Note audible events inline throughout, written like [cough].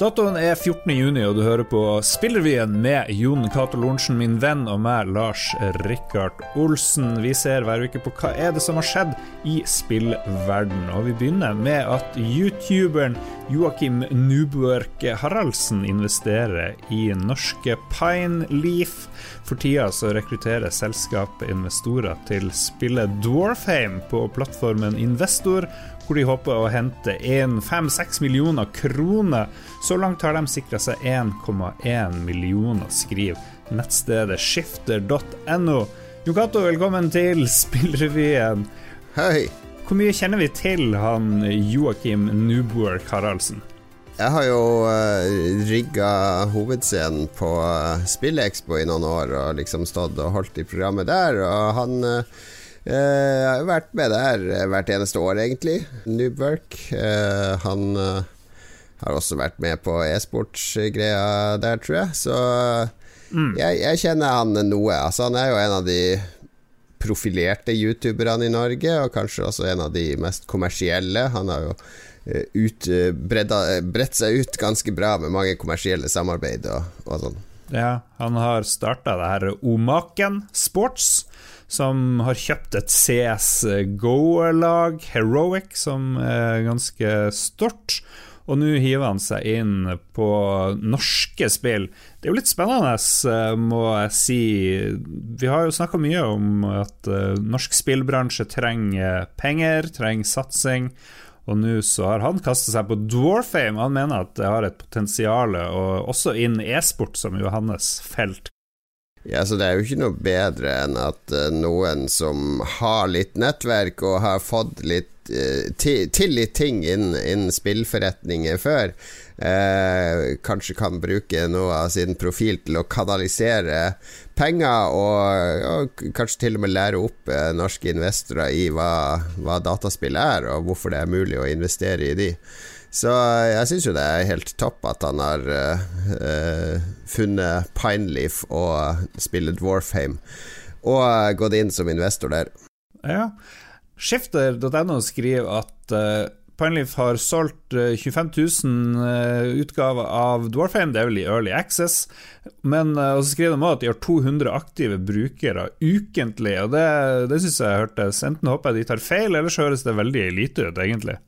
Datoen er 14. juni, og du hører på Spillervien med Jon Cato Lorentzen, min venn, og meg, Lars Rikard Olsen. Vi ser hver uke på hva er det som har skjedd i spillverden. Og vi begynner med at youtuberen Joakim Nubuerk Haraldsen investerer i norske Pineleaf. For tida så rekrutterer selskapet investorer til spillet Dwarfheim på plattformen Investor hvor de håper å hente 5-6 millioner kroner. Så langt har de sikra seg 1,1 millioner, skriver nettstedet skifter.no. Jon Cato, velkommen til Spillrevyen. Hei. Hvor mye kjenner vi til han Joakim Nuborg Haraldsen? Jeg har jo uh, rigga hovedscenen på uh, Spillekspo i noen år og liksom stått og holdt i programmet der, og han uh, Eh, jeg har vært med der eh, hvert eneste år, egentlig. Noobwork. Eh, han har også vært med på e-sportsgreia der, tror jeg. Så mm. jeg, jeg, kjenner han noe. Altså, han er jo en av de profilerte youtuberne i Norge, og kanskje også en av de mest kommersielle. Han har jo ut, bredt seg ut ganske bra med mange kommersielle samarbeid og, og sånn. Ja, han har starta det her Omaken Sports som har kjøpt et CS Go-lag, Heroic, som er ganske stort. Og nå hiver han seg inn på norske spill. Det er jo litt spennende, eh, må jeg si. Vi har jo snakka mye om at eh, norsk spillbransje trenger penger, trenger satsing. Og nå så har han kasta seg på Dwarfame. Han mener at det har et potensial, og også innen e-sport, som jo hans felt. Ja, så Det er jo ikke noe bedre enn at uh, noen som har litt nettverk og har fått litt uh, til, litt ting innen, innen spillforretninger før, uh, kanskje kan bruke noe av sin profil til å kanalisere penger, og, og kanskje til og med lære opp norske investorer i hva, hva dataspill er, og hvorfor det er mulig å investere i de. Så jeg syns jo det er helt topp at han har uh, funnet Pineleaf og spiller Dwarfheim, og gått inn som investor der. Ja. Skifter.no skriver at uh, Pineleaf har solgt 25 000 utgaver av Dwarfheim, det er vel i Early Access. Men uh, så skriver de også at de har 200 aktive brukere ukentlig, og det, det syns jeg hørtes Enten håper jeg de tar feil, eller så høres det veldig lite ut, egentlig.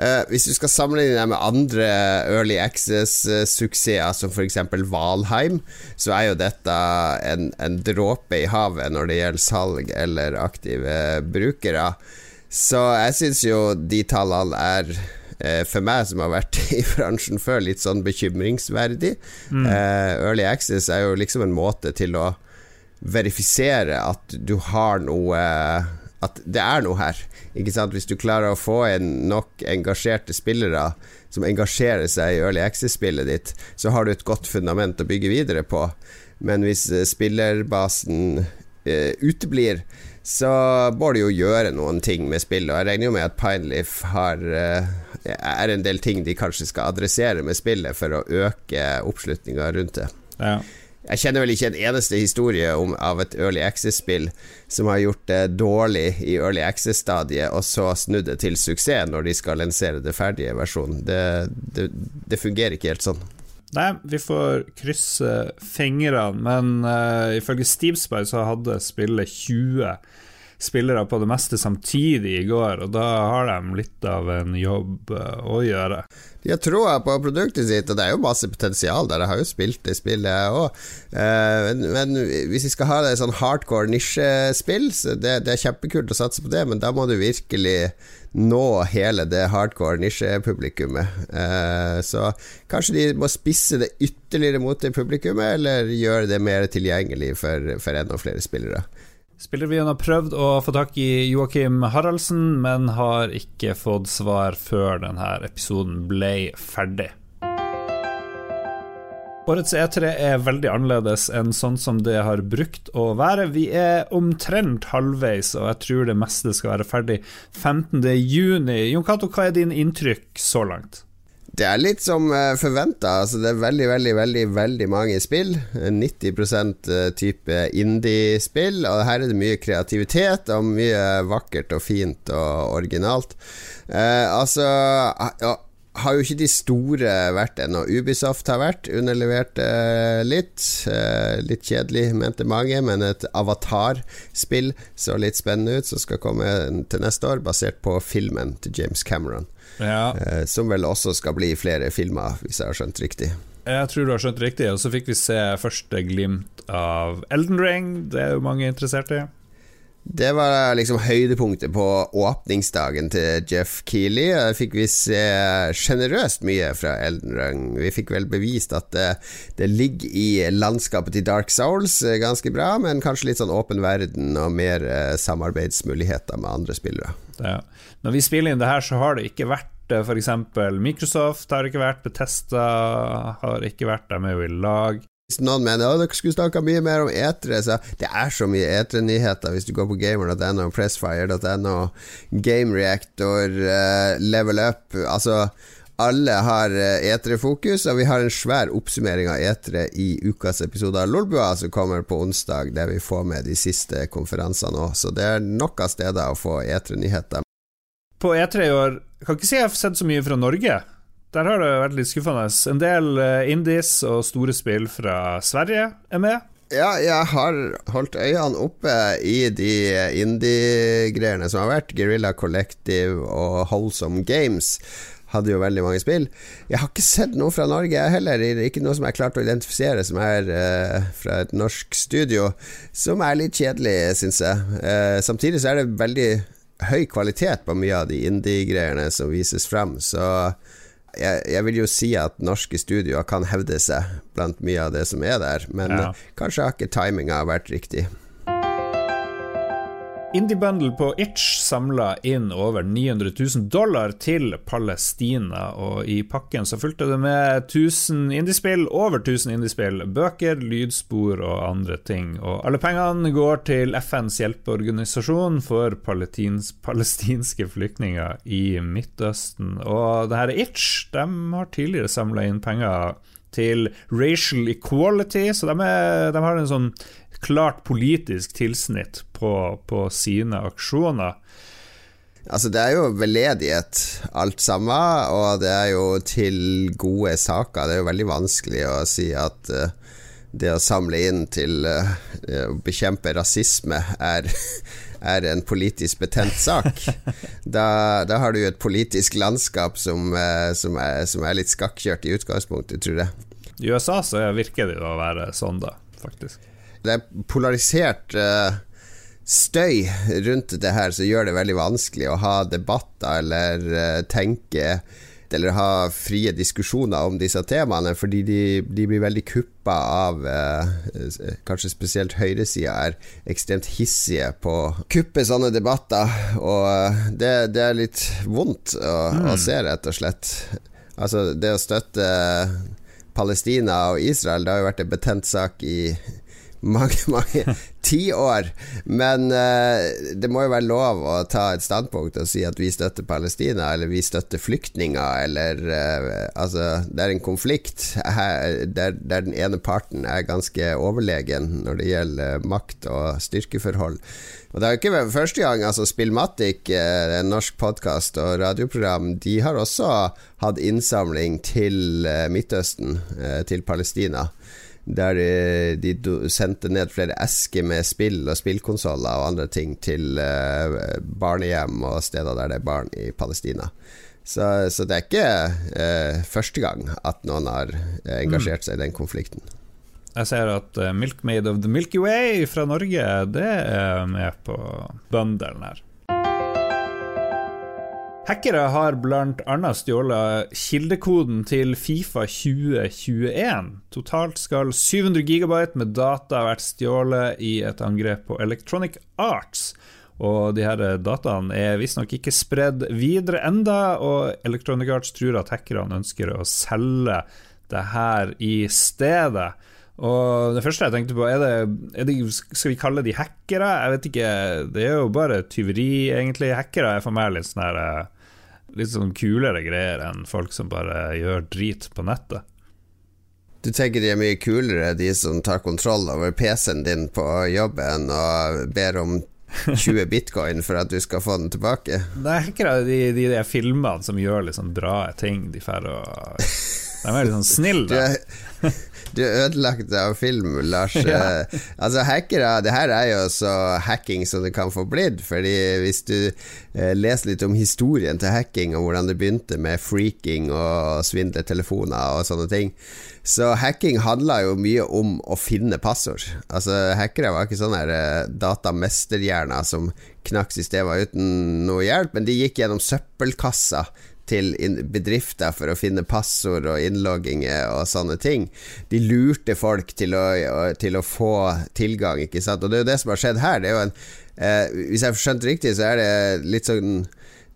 Uh, hvis du skal sammenligne deg med andre Early Access-suksesser, uh, som f.eks. Valheim, så er jo dette en, en dråpe i havet når det gjelder salg eller aktive brukere. Så jeg syns jo de tallene er uh, for meg som har vært [laughs] i bransjen før, litt sånn bekymringsverdig. Mm. Eh, Early Access er jo liksom en måte til å verifisere at du har noe At det er noe her. Ikke sant? Hvis du klarer å få inn nok engasjerte spillere som engasjerer seg i Early Access-spillet ditt, så har du et godt fundament å bygge videre på. Men hvis eh, spillerbasen eh, uteblir, så må du jo gjøre noen ting med spillet. Og jeg regner jo med at Pineleaf har uh, er en del ting de kanskje skal adressere med spillet for å øke oppslutninga rundt det. Ja. Jeg kjenner vel ikke en eneste historie om, av et Early Access-spill som har gjort det dårlig i Early Access-stadiet, og så snudd det til suksess når de skal lansere det ferdige versjonen. Det, det, det, fungerer ikke helt sånn. Nei, vi får krysse fingrene, men uh, ifølge Steamspy så hadde spillet 20 spillere på det meste samtidig i går, og da har de litt av en jobb uh, å gjøre. De har troa på produktet sitt, og det er jo masse potensial der. Jeg har jo spilt det spillet, òg. Uh, men, men, hvis vi skal ha det sånn hardcore nisjespill, så det, det, er kjempekult å satse på det, men da må du virkelig nå hele det hardcore nisjepublikummet. Uh, så kanskje de må spisse det ytterligere mot det publikummet, eller gjøre det mer tilgjengelig for, for enda flere spillere. Spillerevyen har prøvd å få tak i Joakim Haraldsen, men har ikke fått svar før denne episoden ble ferdig. Årets E3 er veldig annerledes enn sånn som det har brukt å være. Vi er omtrent halvveis, og jeg tror det meste skal være ferdig 15.6. Jon Cato, hva er din inntrykk så langt? Det er litt som eh, forventa. Altså, det er veldig, veldig, veldig veldig mange spill. 90 eh, type indie-spill. Og her er det mye kreativitet og mye vakkert og fint og originalt. Uh, altså har jo ikke de store vært ennå. Ubisoft har vært, underlevert eh, litt. Eh, litt kjedelig, mente mange, men et Avatar-spill så litt spennende ut, som skal komme til neste år, basert på filmen til James Cameron. Ja. Eh, som vel også skal bli flere filmer, hvis jeg har skjønt riktig. Jeg tror du har skjønt riktig, og så fikk vi se første glimt av Elden Ring. Det er jo mange interessert i. Det var liksom høydepunktet på åpningsdagen til Jeff Keeley. Der fikk vi se sjenerøst mye fra Elden Rung. Vi fikk vel bevist at det, det, ligger i landskapet til Dark Souls eh, ganske bra, men kanskje litt sånn åpen verden og mer eh, samarbeidsmuligheter med andre spillere. Ja. Når vi spiller inn det her, så har det ikke vært f.eks. Microsoft har ikke vært, Betesta har ikke vært der med i lag. Hvis noen mener at dere skulle snakka mye mer om etere, så det er så mye etere-nyheter hvis du går på gamer.no, pressfire.no, gamereactor, uh, level up Altså, alle har etere-fokus, og vi har en svær oppsummering av etere i ukas episode av Lolbua, som kommer på onsdag, der vi får med de siste konferansene òg. Så det er nok av steder å få etere-nyheter. På E3 i år kan ikke si jeg har sett så mye fra Norge. Der har det vært litt skuffende. En del indies og store spill fra Sverige er med. Ja, jeg har holdt øynene oppe i de indie-greiene som har vært. Guerrilla Collective og Wholesome Games hadde jo veldig mange spill. Jeg har ikke sett noe fra Norge, jeg heller. Ikke noe som jeg klarte å identifisere som er uh, fra et norsk studio. Som er litt kjedelig, syns jeg. Uh, samtidig så er det veldig høy kvalitet på mye av de indie-greiene som vises frem, så jeg, jeg, vil jo si at norske studioer kan hevde seg blant mye av det som er der, men ja. kanskje har ikke timinga vært riktig. Indiebundle på Itch samla inn over 900 000 dollar til Palestina, og i pakken så fulgte det med 1000 indiespill, over 1000 indiespill, bøker, lydspor og andre ting. Og alle pengene går til FNs hjelpeorganisasjon for palestinske flyktninger i Midtøsten. Og det her Itch de har tidligere samla inn penger til Racial Equality, så de, er, de har en sånn klart politisk tilsnitt på, på sine aksjoner. Altså, det er jo veldedighet alt sammen, og det er jo til gode saker. Det er jo veldig vanskelig å si at uh, det å samle inn til uh, å bekjempe rasisme er, [laughs] er en politisk betent sak. [laughs] Da, da, har du et politisk landskap som, uh, som, er, som er, litt skakkjørt i utgangspunktet, tror jeg. I USA så virker det å være sånn, da, faktisk. Det er polarisert uh, støy rundt det her som gjør det veldig vanskelig å ha debatter eller uh, tenke eller ha frie diskusjoner om disse temaene, fordi de, de blir veldig kuppa av eh, Kanskje spesielt høyresida er ekstremt hissige på å kuppe sånne debatter, og det, det er litt vondt å, mm. å, se, rett og slett. Altså, det å støtte Palestina og Israel, det har jo vært en betent sak i mange, [laughs] mange tiår. Men uh, det må jo være lov å ta et standpunkt og si at vi støtter Palestina, eller vi støtter flyktninger, eller uh, Altså, det er en konflikt der, der, den ene parten er ganske overlegen når det gjelder makt og styrkeforhold. Og Det er jo ikke første gang. altså Spillmatic, eh, en norsk podkast og radioprogram, de har også hatt innsamling til Midtøsten, til Palestina der de, de sendte ned flere esker med spill og spillkonsoller og andre ting til uh, barnehjem og steder der det er barn i Palestina. Så, så det er ikke uh, første gang at noen har uh, engasjert seg i den konflikten. Jeg ser at Milkmaid of the Milky Way fra Norge, det er med på bøndelen her. Hackere har bl.a. stjålet kildekoden til Fifa 2021. Totalt skal 700 gigabyte med data vært stjålet i et angrep på Electronic Arts. Og de her dataene er visstnok ikke spredd videre enda, og Electronic Arts tror at hackerne ønsker å selge det her i stedet. Og det første jeg tenkte på, er det, er det, Skal vi kalle de hackere? Jeg vet ikke. Det er jo bare tyveri, egentlig. Hackere er for meg litt sånn her eh, litt sånn kulere greier enn folk som bare gjør drit på nettet. Du tenker de er mye kulere, de som tar kontroll over PC-en din på jobben og ber om 20 [laughs] bitcoin for at du skal få den tilbake. Det er ikke de, de, de filmene som gjør liksom bra ting. De får å De er litt sånn snille. Du ødelagt av film, Lars. [laughs] ja. Eh, altså hackere, Det her er jo så hacking som det kan få blitt. Fordi hvis du eh, leser litt om historien til hacking, og hvordan det begynte med freaking og svindletelefoner og sånne ting, så hacking handla jo mye om å finne passord. Altså Hackere var ikke sånne eh, datamesterhjerner som knakk systemer uten noe hjelp, men de gikk gjennom søppelkassa til bedrifter for å finne passord og innlogginger og sånne ting. De lurte folk til å, til å få tilgang, ikke sant. Og det er jo det som har skjedd her. Er en, eh, hvis jeg har skjønt riktig, så er det litt sånn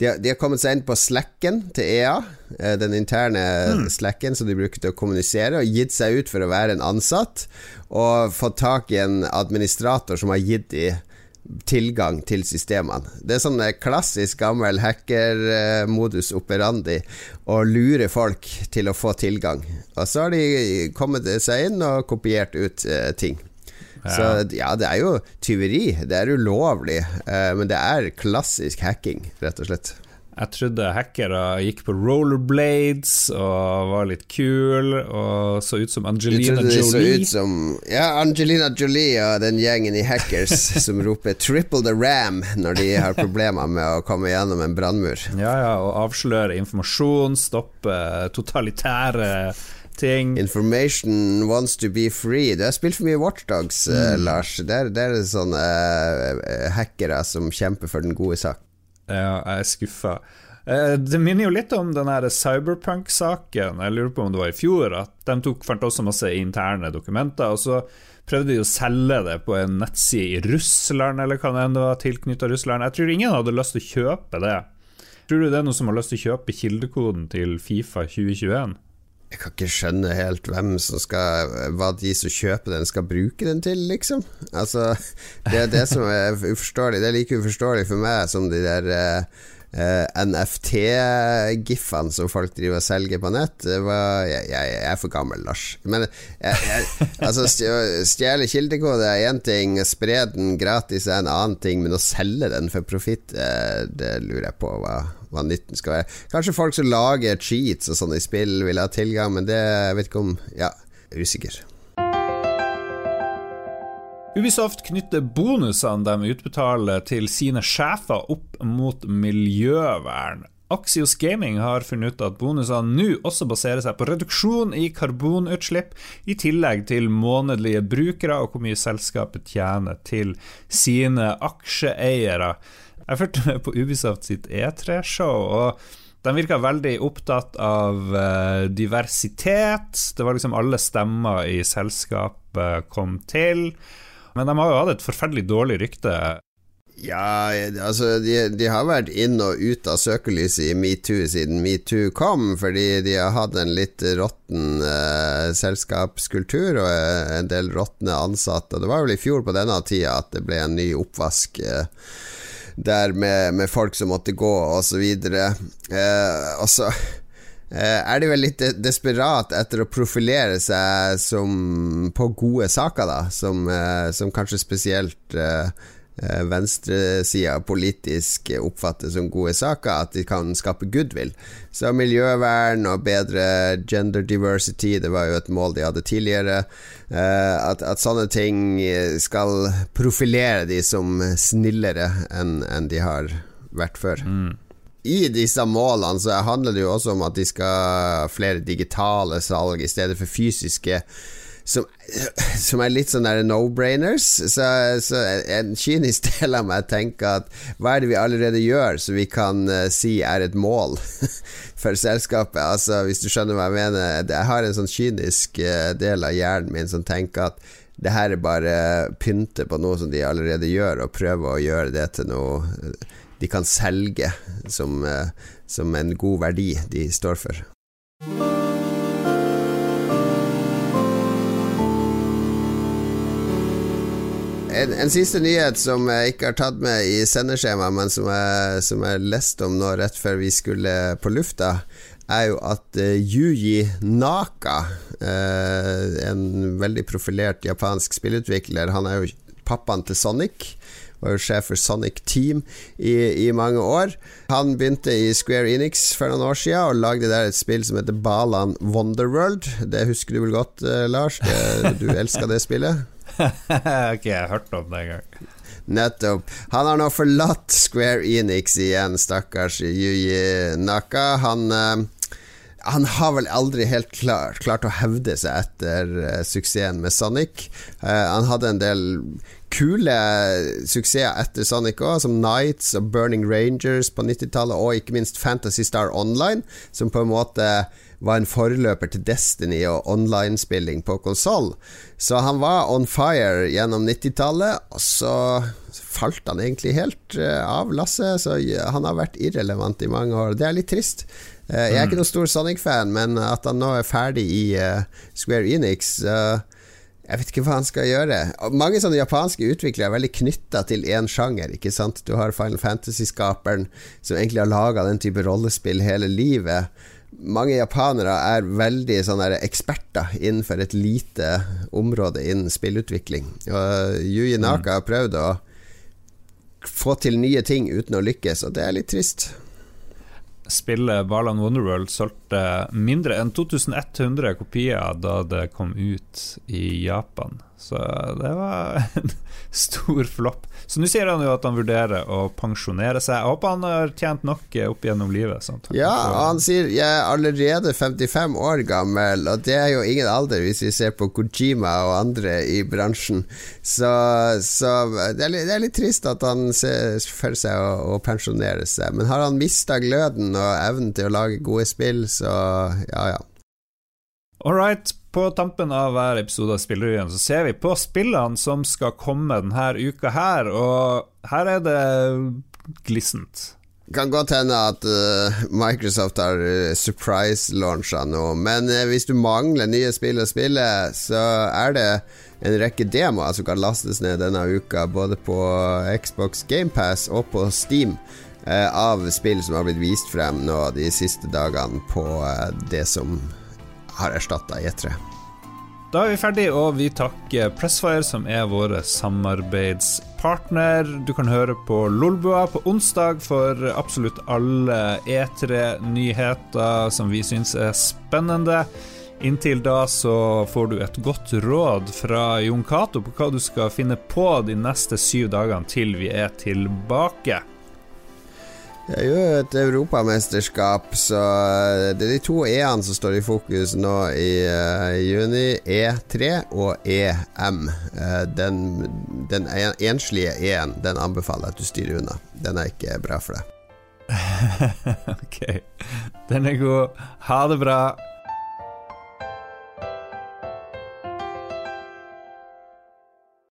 de har, de har, kommet seg inn på slacken til EA, eh, den interne mm. slacken som de bruker til å kommunisere, og gitt seg ut for å være en ansatt, og fått tak i en administrator som har gitt dem tilgang til systemene. Det er sånn eh, klassisk gammel hackermodus operandi å lure folk til å få tilgang. Og så har de kommet seg inn og kopiert ut eh, ting. Ja. Så ja, det er jo tyveri. Det er ulovlig, eh, men det er klassisk hacking, rett og slett. Jeg trodde hackere gikk på rollerblades og var litt kul og så ut som Angelina Jolie. De så ut som Ja, Angelina Jolie og den gjengen i hackers [laughs] som roper 'triple the ram' når de har problemer med å komme gjennom en brannmur. Ja, ja, og avsløre informasjon, stoppe totalitære ting. Information wants to be free. Du har spilt for mye Watchdogs, eh, mm. Lars. Der er det sånne uh, hackere som kjemper for den gode sak. Ja, jeg er skuffa. Eh, det minner jo litt om den Cyberpunk-saken. Jeg lurer på om det var i fjor. At De tok, fant også masse interne dokumenter. Og så prøvde de å selge det på en nettside i Russland, eller hva det var tilknytta Russland. Jeg tror ingen hadde lyst til å kjøpe det. Tror du det er noen som har lyst til å kjøpe kildekoden til Fifa 2021? Jeg kan ikke skjønne helt hvem som skal hva de som kjøper den, skal bruke den til, liksom. Altså, det er det som er uforståelig. Det er like uforståelig for meg som de der uh, Uh, NFT-giffene som folk driver og selger på nett var, jeg, jeg, jeg, er for gammel, Lars. Men jeg, altså stjele kildekode er én ting, spre den gratis er en annen ting, men å selge den for profitt, uh, det lurer jeg på hva, hva, nytten skal være. Kanskje folk som lager cheats og sånne i spill, vil ha tilgang, men det jeg vet ikke om Ja, usikker. Ubisoft knytter bonusene de utbetaler til sine sjefer opp mot miljøvern. Axios Gaming har funnet ut at bonusene nå også baserer seg på reduksjon i karbonutslipp, i tillegg til månedlige brukere og hvor mye selskapet tjener til sine aksjeeiere. Jeg fulgte med på Ubisoft sitt E3-show. og de virka veldig opptatt av uh, diversitet. Det var liksom alle stemmer i selskapet kom til. Men de har jo hatt et forferdelig dårlig rykte. Ja, altså de, de, har vært inn og ut av søkelyset i metoo siden metoo kom, fordi de har hatt en litt råtten eh, selskapskultur og uh, en del råtne ansatte. Det var vel i fjor på denne tida at det ble en ny oppvask Eh, der med, med, folk som måtte gå, og så Eh, er de vel litt desperat etter å profilere seg som på gode saker, da, som, eh, som kanskje spesielt uh, venstresida politisk oppfatter som gode saker, at de kan skape goodwill. Så miljøvern og bedre gender diversity, det var jo et mål de hadde tidligere. At, at sånne ting skal profilere de som snillere enn en de har vært før. Mm i disse målene så handler det jo også om at de skal ha flere digitale salg i stedet for fysiske. Som, som er litt sånn no-brainers. Så, så, en kynisk del av meg tenker at hva er det vi allerede gjør som vi kan uh, si er et mål [laughs] for selskapet? Altså Hvis du skjønner hva jeg mener. Jeg har en sånn kynisk uh, del av hjernen min som tenker at det her er bare pynte på noe som de allerede gjør, og prøve å gjøre det til noe de kan selge som, eh, som en god verdi de står for. En, en, siste nyhet som jeg ikke har tatt med i sendeskjemaet, men som jeg, som jeg leste om nå rett før vi skulle på lufta, er jo at uh, Yuji Naka, uh, en veldig profilert japansk spillutvikler Han er jo pappaen til Sonic var jo sjef for Sonic Team i, i mange år. Han begynte i Square Enix for noen år siden og lagde der et spill som heter Balan Wonderworld. Det husker du vel godt, uh, Lars? Det, du elska det spillet? [laughs] har ikke jeg hørt om det engang. Nettopp. Han har nå forlatt Square Enix igjen, stakkars Yuji Naka. Han uh, han har vel aldri helt klart, klart å hevde seg etter uh, suksessen med Sonic. Uh, han hadde en del kule suksesser etter Sonic òg, som Nights og Burning Rangers på 90-tallet, og ikke minst Fantasy Star Online, som på en måte var en forløper til Destiny og online-spilling på konsoll. Så han var on fire gjennom 90-tallet, og så falt han egentlig helt uh, av lasset. Så han har vært irrelevant i mange år. Det er litt trist. Uh, jeg er ikke mm. noen stor Sonic-fan, men at han nå er ferdig i uh, Square Enix jeg vet ikke hva han skal gjøre. Mange sånne japanske utviklere er veldig knytta til én sjanger. Ikke sant? Du har Final Fantasy-skaperen som egentlig har laga den type rollespill hele livet. Mange japanere er veldig eksperter innenfor et lite område innen spillutvikling. Og Yuji Naka har prøvd å få til nye ting uten å lykkes, og det er litt trist spillet Barland Wonderworld solgte mindre enn 2100 kopier da det kom ut i Japan. Så det var [laughs] en stor flopp. Så nå sier han jo at han vurderer å pensjonere seg. Jeg håper han har tjent nok opp gjennom livet. Sant? Ja, og han sier jeg er allerede 55 år gammel, og det er jo ingen alder hvis vi ser på Kojima og andre i bransjen. Så, så det, er litt, det, er litt, trist at han ser for seg å, å pensjonere seg. Men har han mista gløden og evnen til å lage gode spill, så ja, ja. All right. På tampen av hver episode av Spillerevyen så ser vi på spillene som skal komme denne uka her, og her er det glissent. Kan godt hende at uh, Microsoft har uh, surprise-launcha nå, men uh, hvis du mangler nye spill å spille, så er det en rekke demoer som kan lastes ned denne uka, både på Xbox GamePass og på Steam, av spill som har blitt vist frem nå de siste dagene på det som har erstatta E3. Da er vi ferdige, og vi takker Pressfire, som er vår samarbeidspartner. Du kan høre på Lolbua på onsdag for absolutt alle E3-nyheter som vi syns er spennende. Inntil da så får du et godt råd fra Jon Cato på hva du skal finne på de neste syv dagene til vi er tilbake. Det er jo et europamesterskap, så det er de to E-ene som står i fokus nå i uh, juni. E3 og EM. Uh, den, den enslige E-en den anbefaler at du styrer unna. Den er ikke bra for deg. [laughs] ok. Den er god. Ha det bra.